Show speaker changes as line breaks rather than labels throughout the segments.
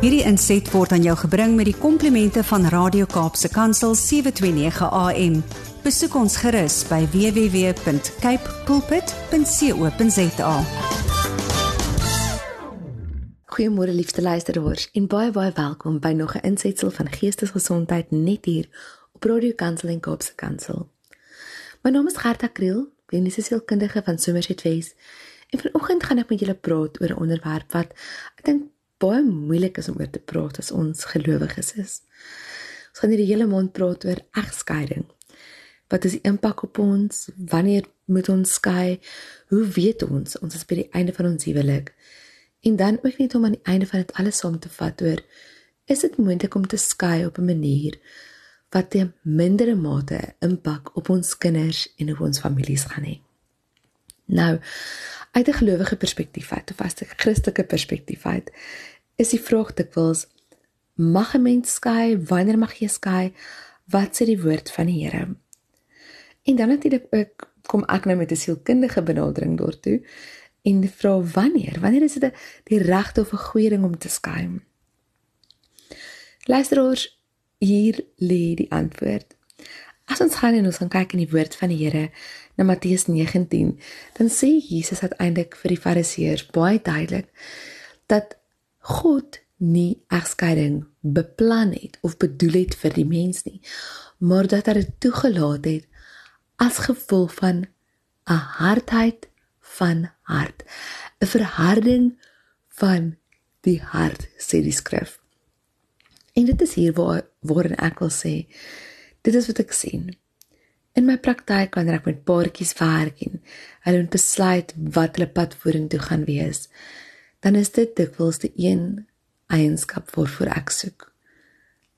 Hierdie inset word aan jou gebring met die komplimente van Radio Kaapse Kansel 729 AM. Besoek ons gerus by www.cape pulpit.co.za.
Goeiemôre liefste luisteraars en baie baie welkom by nog 'n insetsel van Geestesgesondheid net hier op Radio Kansel en Kaapse Kansel. My naam is Gerda Kriel, kliniese sielkundige van Somerset West. En vanoggend gaan ek met julle praat oor 'n onderwerp wat ek dink baie moeilik is om oor te praat as ons gelowiges is. Ons gaan hierdie hele maand praat oor egskeiding. Wat is die impak op ons? Wanneer moet ons skei? Hoe weet ons ons is by die einde van ons huwelik? En dan ook net om aan die einde van dit alles saam te vat oor is dit moontlik om te skei op 'n manier wat ten mindere mate impak op ons kinders en op ons families gaan hê. Nou, uit 'n gelowige perspektief uit of as 'n Christelike perspektief uit, is die vraag dikwels mag 'n mens skei? Wanneer mag jy skei? Wat sê die woord van die Here? En dan natuurlik ook kom ek nou met 'n sielkundige benadering daartoe en vra wanneer? Wanneer is dit die regte of 'n goeie ding om te skei? Luisteraars, hier lê die antwoord. As ons gaan en ons gaan kyk in die woord van die Here na Matteus 19, dan sê Jesus uiteindelik vir die Fariseërs baie duidelik dat God nie egskeiding beplan het of bedoel het vir die mens nie, maar dat hy dit toegelaat het as gevolg van 'n hardheid van hart, 'n verharding van die hart, sê die skrif. En dit is hier waar waarin ek wil sê, dit is wat ek sien. In my praktyk wanneer ek met paartjies werk en hulle besluit wat hulle pad vorentoe gaan wees, dan is dit dikwels die een eienskap waarvoor ek soek.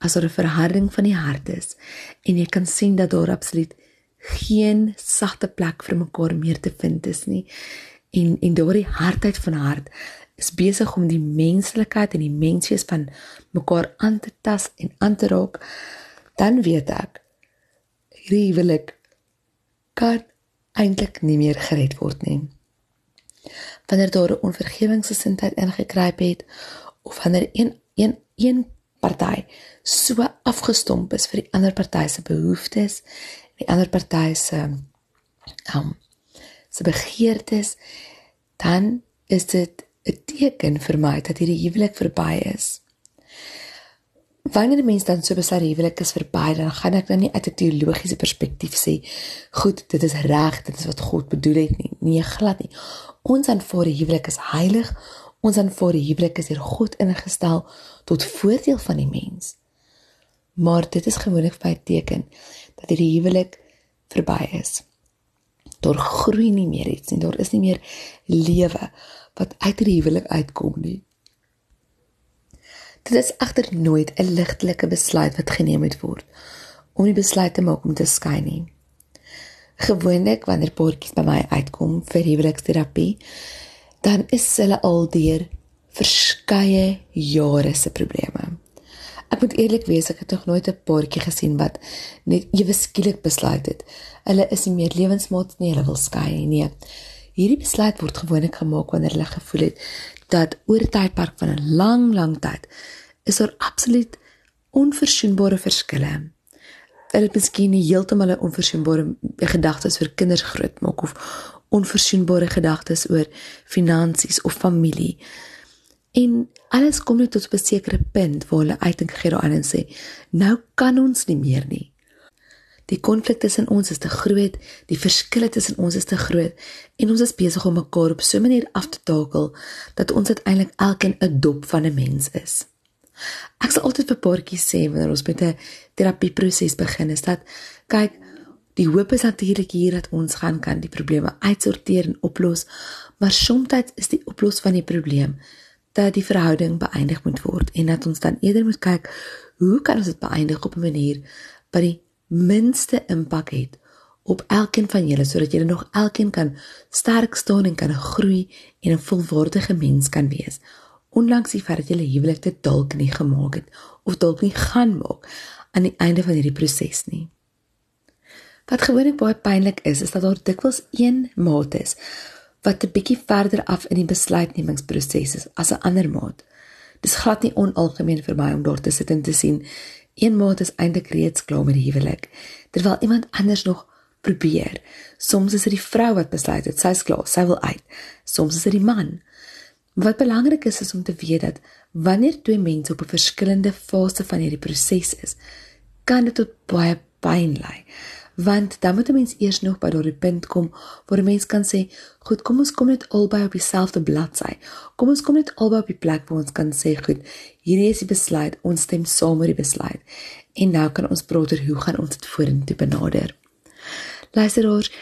As daar 'n verharding van die hart is en jy kan sien dat daar absoluut geen sagte plek vir mekaar meer te vind is nie en en daardie hardheid van hart is besig om die menslikheid en die menswees van mekaar aan te tas en aan te raak, dan weet ek hierdie ek kan eintlik nie meer gered word nie wanneer daar 'n onvergewingsgesindheid ingekruip het of wanneer een een een party so afgestomp is vir die ander party se behoeftes die ander party se um se begeertes dan is dit 'n teken vir my dat hierdie huwelik verby is. Wanneer die mens dan so besluit huwelik is verby, dan gaan ek nou nie uit 'n teologiese perspektief sê, goed, dit is reg, dit is wat God bedoel het nie. Nee, glad nie. Ons aanvaar die huwelik is heilig. Ons aanvaar die huwelik is deur God ingestel tot voordeel van die mens. Maar dit is gewoonlik vir 'n teken dat hierdie huwelik verby is. Daar groei nie meer iets nie. Daar is nie meer lewe wat uit die huwelik uitkom nie. Dit is egter nooit 'n ligtelike besluit wat geneem moet word om die besluit te maak om te skei nie. Gewoonlik wanneer paartjies by my uitkom vir huweliksterapie, dan is hulle al deur verskeie jare se probleme. Ek moet eerlik wees, ek het nog nooit 'n paartjie gesien wat net ewe skielik besluit het. Hulle is nie meer lewensmaat nie, hulle wil skei nie. Hierdie besluit word gewoonlik gemaak wanneer hulle gevoel het dat oor 'n tydperk van 'n lang, lang tyd is daar absoluut onverzoenbare verskille. Hulle het miskien nie heeltemal 'n onverzoenbare gedagtes oor kinders grootmaak of onverzoenbare gedagtes oor finansies of familie. En alles kom net tot 'n sekere punt waar hulle uitdink gee daaraan en sê, nou kan ons nie meer nie. Die konflik tussen ons is te groot, die verskille tussen ons is te groot en ons is besig om mekaar op so 'n manier af te takel dat ons uiteindelik elkeen 'n dop van 'n mens is. Ek sal altyd vir paartjies sê wanneer ons met 'n terapieproses begin is dat kyk, die hoop is natuurlik hier dat ons gaan kan die probleme uitsorteer en oplos, maar soms is die oplos van die probleem dat die verhouding beëindig moet word en dat ons dan eerder moet kyk hoe kan ons dit beëindig op 'n manier wat die minste impak het op elkeen van julle sodat julle nog elkeen kan sterk staan en kan groei en 'n volwaardige mens kan wees. Ondanks die feit dat julle huwelik dit dalk nie gemaak het of dalk nie gaan maak aan die einde van hierdie proses nie. Wat gewoonlik baie pynlik is, is dat daar dikwels een maat is wat 'n bietjie verder af in die besluitnemingsproses is as 'n ander maat. Dis glad nie onalgemeen vir my om daar te sit en te sien een maat is eintlik reeds klaar met die huwelik terwyl iemand anders nog probeer. Soms is dit die vrou wat besluit het sy's klaar, sy wil uit. Soms is dit die man. Wat belangrik is is om te weet dat wanneer twee mense op 'n verskillende fase van hierdie proses is, kan dit tot baie pyn lei want dan moet 'n mens eers nog by daardie punt kom waar 'n mens kan sê, "Goed, kom ons kom net albei op dieselfde bladsy. Kom ons kom net albei op die plek waar ons kan sê, "Goed, hierdie is die besluit. Ons stem saam oor die besluit." En nou kan ons praat oor hoe gaan ons dit vorentoe benader. Luisteraars,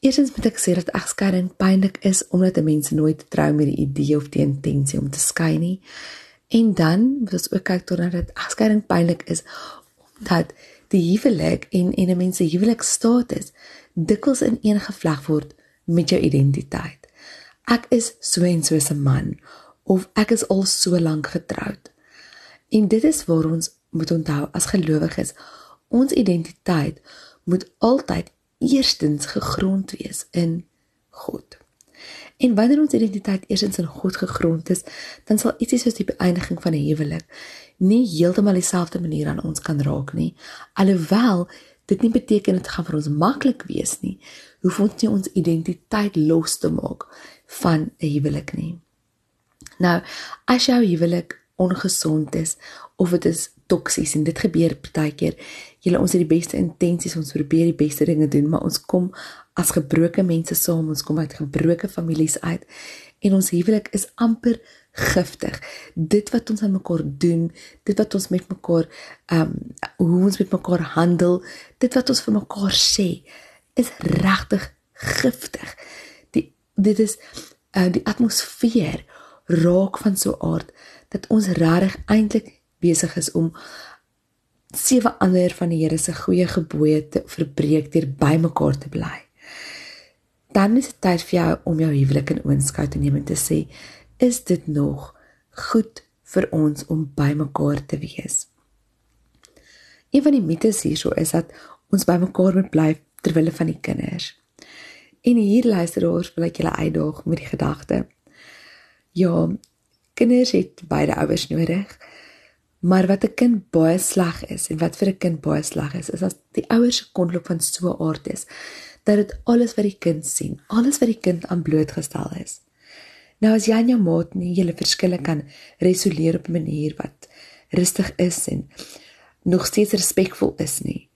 eerstens moet ek sê dat egskeiding pynlik is omdat 'n mens nooit trou met die idee of die intensie om te skei nie. En dan moet ons ook kyk totdat dit egskeiding pynlik is omdat die huwelik en en 'n mens se huwelikstatus dikwels ineengevleg word met jou identiteit. Ek is so en so 'n man of ek is al so lank getroud. En dit is waar ons moet onthou as gelowiges, ons identiteit moet altyd eerstens gegrond wees in God. En wanneer ons identiteit eerstens in God gegrond is, dan sal ietsie soos die beëindiging van 'n huwelik nie heeltemal dieselfde manier aan ons kan raak nie. Alhoewel dit nie beteken dit gaan vir ons maklik wees nie, hoef ons nie ons identiteit los te maak van 'n huwelik nie. Nou, as jou huwelik ongesond is of dit is toksies en dit gebeur partykeer, julle ons het die beste intensies, ons probeer die beste dinge doen, maar ons kom as gebroke mense saam, ons kom uit gebroke families uit en ons huwelik is amper giftig. Dit wat ons aan mekaar doen, dit wat ons met mekaar ehm um, hoe ons met mekaar handel, dit wat ons vir mekaar sê, is regtig giftig. Die dit is uh, die atmosfeer raak van so 'n aard dat ons regtig eintlik besig is om sewe ander van die Here se goeie gebooie te verbreek deur by mekaar te bly. Dan is dit tyd vir jou om jou huwelik in oënskou te neem en te sê is dit nog goed vir ons om by mekaar te wees. Een van die mites hierso is dat ons by mekaar moet bly ter wille van die kinders. En hier luisteraars wil ek julle uitdaag met die gedagte. Ja, kinders het beide ouers nodig. Maar wat 'n kind baie sleg is en wat vir 'n kind baie sleg is, is as die ouers se konflik van so 'n aard is dat dit alles wat die kind sien, alles wat die kind aan blootgestel is, Nou as jy en jou maat nie julle verskille kan resoleer op 'n manier wat rustig is en nog steeds respekvol is nie,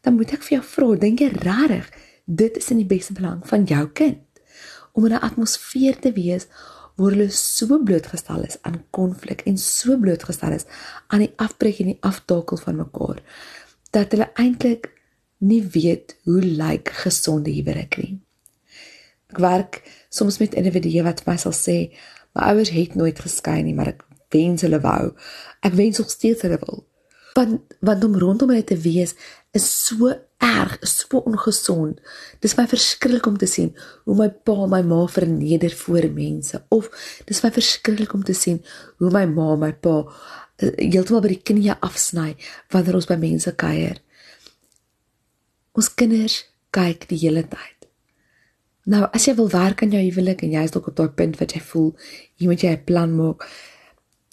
dan moet ek vir jou vra, dink jy regtig dit is in die beste belang van jou kind om in 'n atmosfeer te wees waar hulle so blootgestel is aan konflik en so blootgestel is aan die afbreek en die aftakel van mekaar dat hulle eintlik nie weet hoe lyk gesonde huwelik nie. Ek werk soms met individue wat my sal sê, my ouers het nooit geskei nie, maar ek wens hulle wou. Ek wens nog steeds hulle wil. Want want om rondom hulle te wees is so erg, so ongesond. Dis my verskriklik om te sien hoe my pa my ma verneder voor mense of dis my verskriklik om te sien hoe my ma my pa uh, heeltemal by die knie afsny wanneer ons by mense kuier. Ons kinders kyk die hele tyd Nou, as jy wil werk aan jou huwelik en jy is dalk op daai punt wat jy voel jy moet jy 'n plan maak,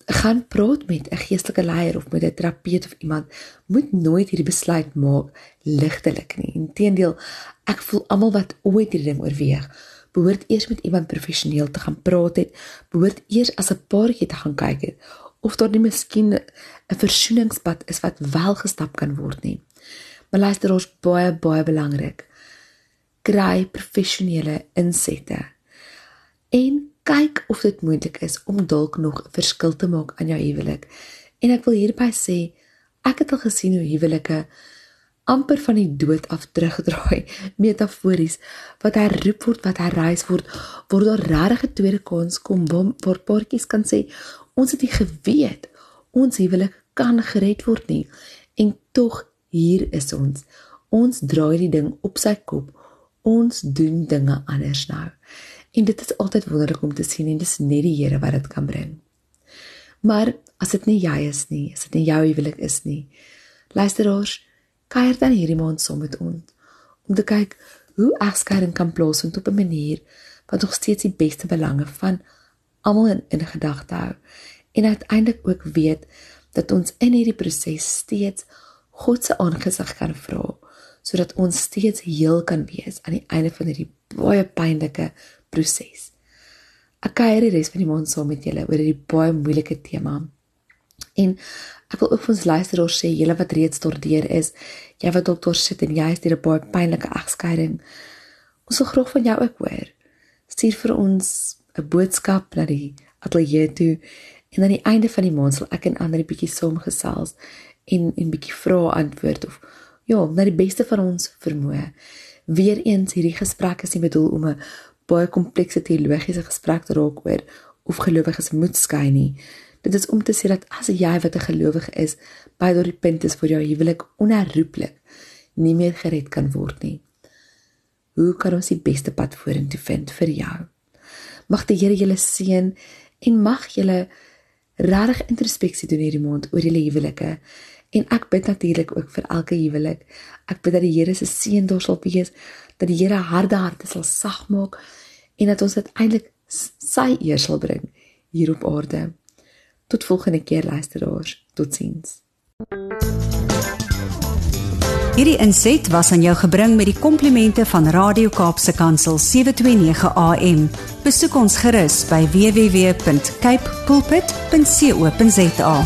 gaan praat met 'n geestelike leier of met 'n terapeut of iemand. Moet nooit hierdie besluit maak ligtelik nie. Inteendeel, ek voel almal wat ooit hierdie ding oorweeg, behoort eers met iemand professioneel te gaan praat het, behoort eers as 'n paartjie te gaan kyk het of daar nie miskien 'n versoeningspad is wat wel gestap kan word nie. Maar luister ons baie baie belangrik kry professionele insette. En kyk of dit moontlik is om dalk nog 'n verskil te maak aan jou huwelik. En ek wil hierby sê, ek het al gesien hoe huwelike amper van die dood af terugdraai, metafories, wat herroep word, wat herreis word, word daar regtig 'n tweede kans kom waar paartjies kan sê, ons het nie geweet ons huwelik kan gered word nie. En tog hier is ons. Ons draai die ding op sy kop ons doen dinge anders nou. En dit is altyd wonderlik om te sien en dis net die Here wat dit kan bring. Maar as dit nie jy is nie, as dit nie jou huwelik is nie, luisteraars, kuier dan hierdie maand saam met ons om te kyk hoe egskeiding kan plaasvind op 'n manier wat nog steeds die beste belange van almal in, in gedagte hou en uiteindelik ook weet dat ons in hierdie proses steeds God se aangesig kan vra sodat ons steeds heel kan wees aan die einde van hierdie baie pynlike proses. Ek kuier die res van die maand saam met julle oor hierdie baie moeilike tema. En ek wil ook vir ons luisteraars sê, julle wat reeds daardeur is, jy wat daar sit en jy is deur 'n baie pynlike egskeiding, ons wil graag van jou ook hoor. Stuur vir ons 'n boodskap na die ateljee toe en aan die einde van die maand sal ek en ander 'n bietjie saamgesels en 'n bietjie vrae antwoord of ja, na die beste van ons vermoë. Weereens hierdie gesprek is nie bedoel om 'n baie komplekse teologiese gesprek te raak oor of gelowiges moet skei nie. Dit is om te sê dat as jy wat 'n gelowige is, by daardie punt is vir jou huwelik onherroepelik nie meer gered kan word nie. Hoe kan ons die beste pad vorentoe vind vir jou? Mag die Here julle seën en mag julle regtig introspeksie doen hierdie maand oor julle huwelike En ek bid natuurlik ook vir elke huwelik. Ek bid dat die Here se seën daar sal wees, dat die Here harde harte sal sag maak en dat ons uiteindelik sy eer sal bring hier op aarde. Tot volgende keer luisteraars. Totsiens.
Hierdie inset was aan jou gebring met die komplimente van Radio Kaapse Kansel 729 AM. Besoek ons gerus by www.cape pulpit.co.za.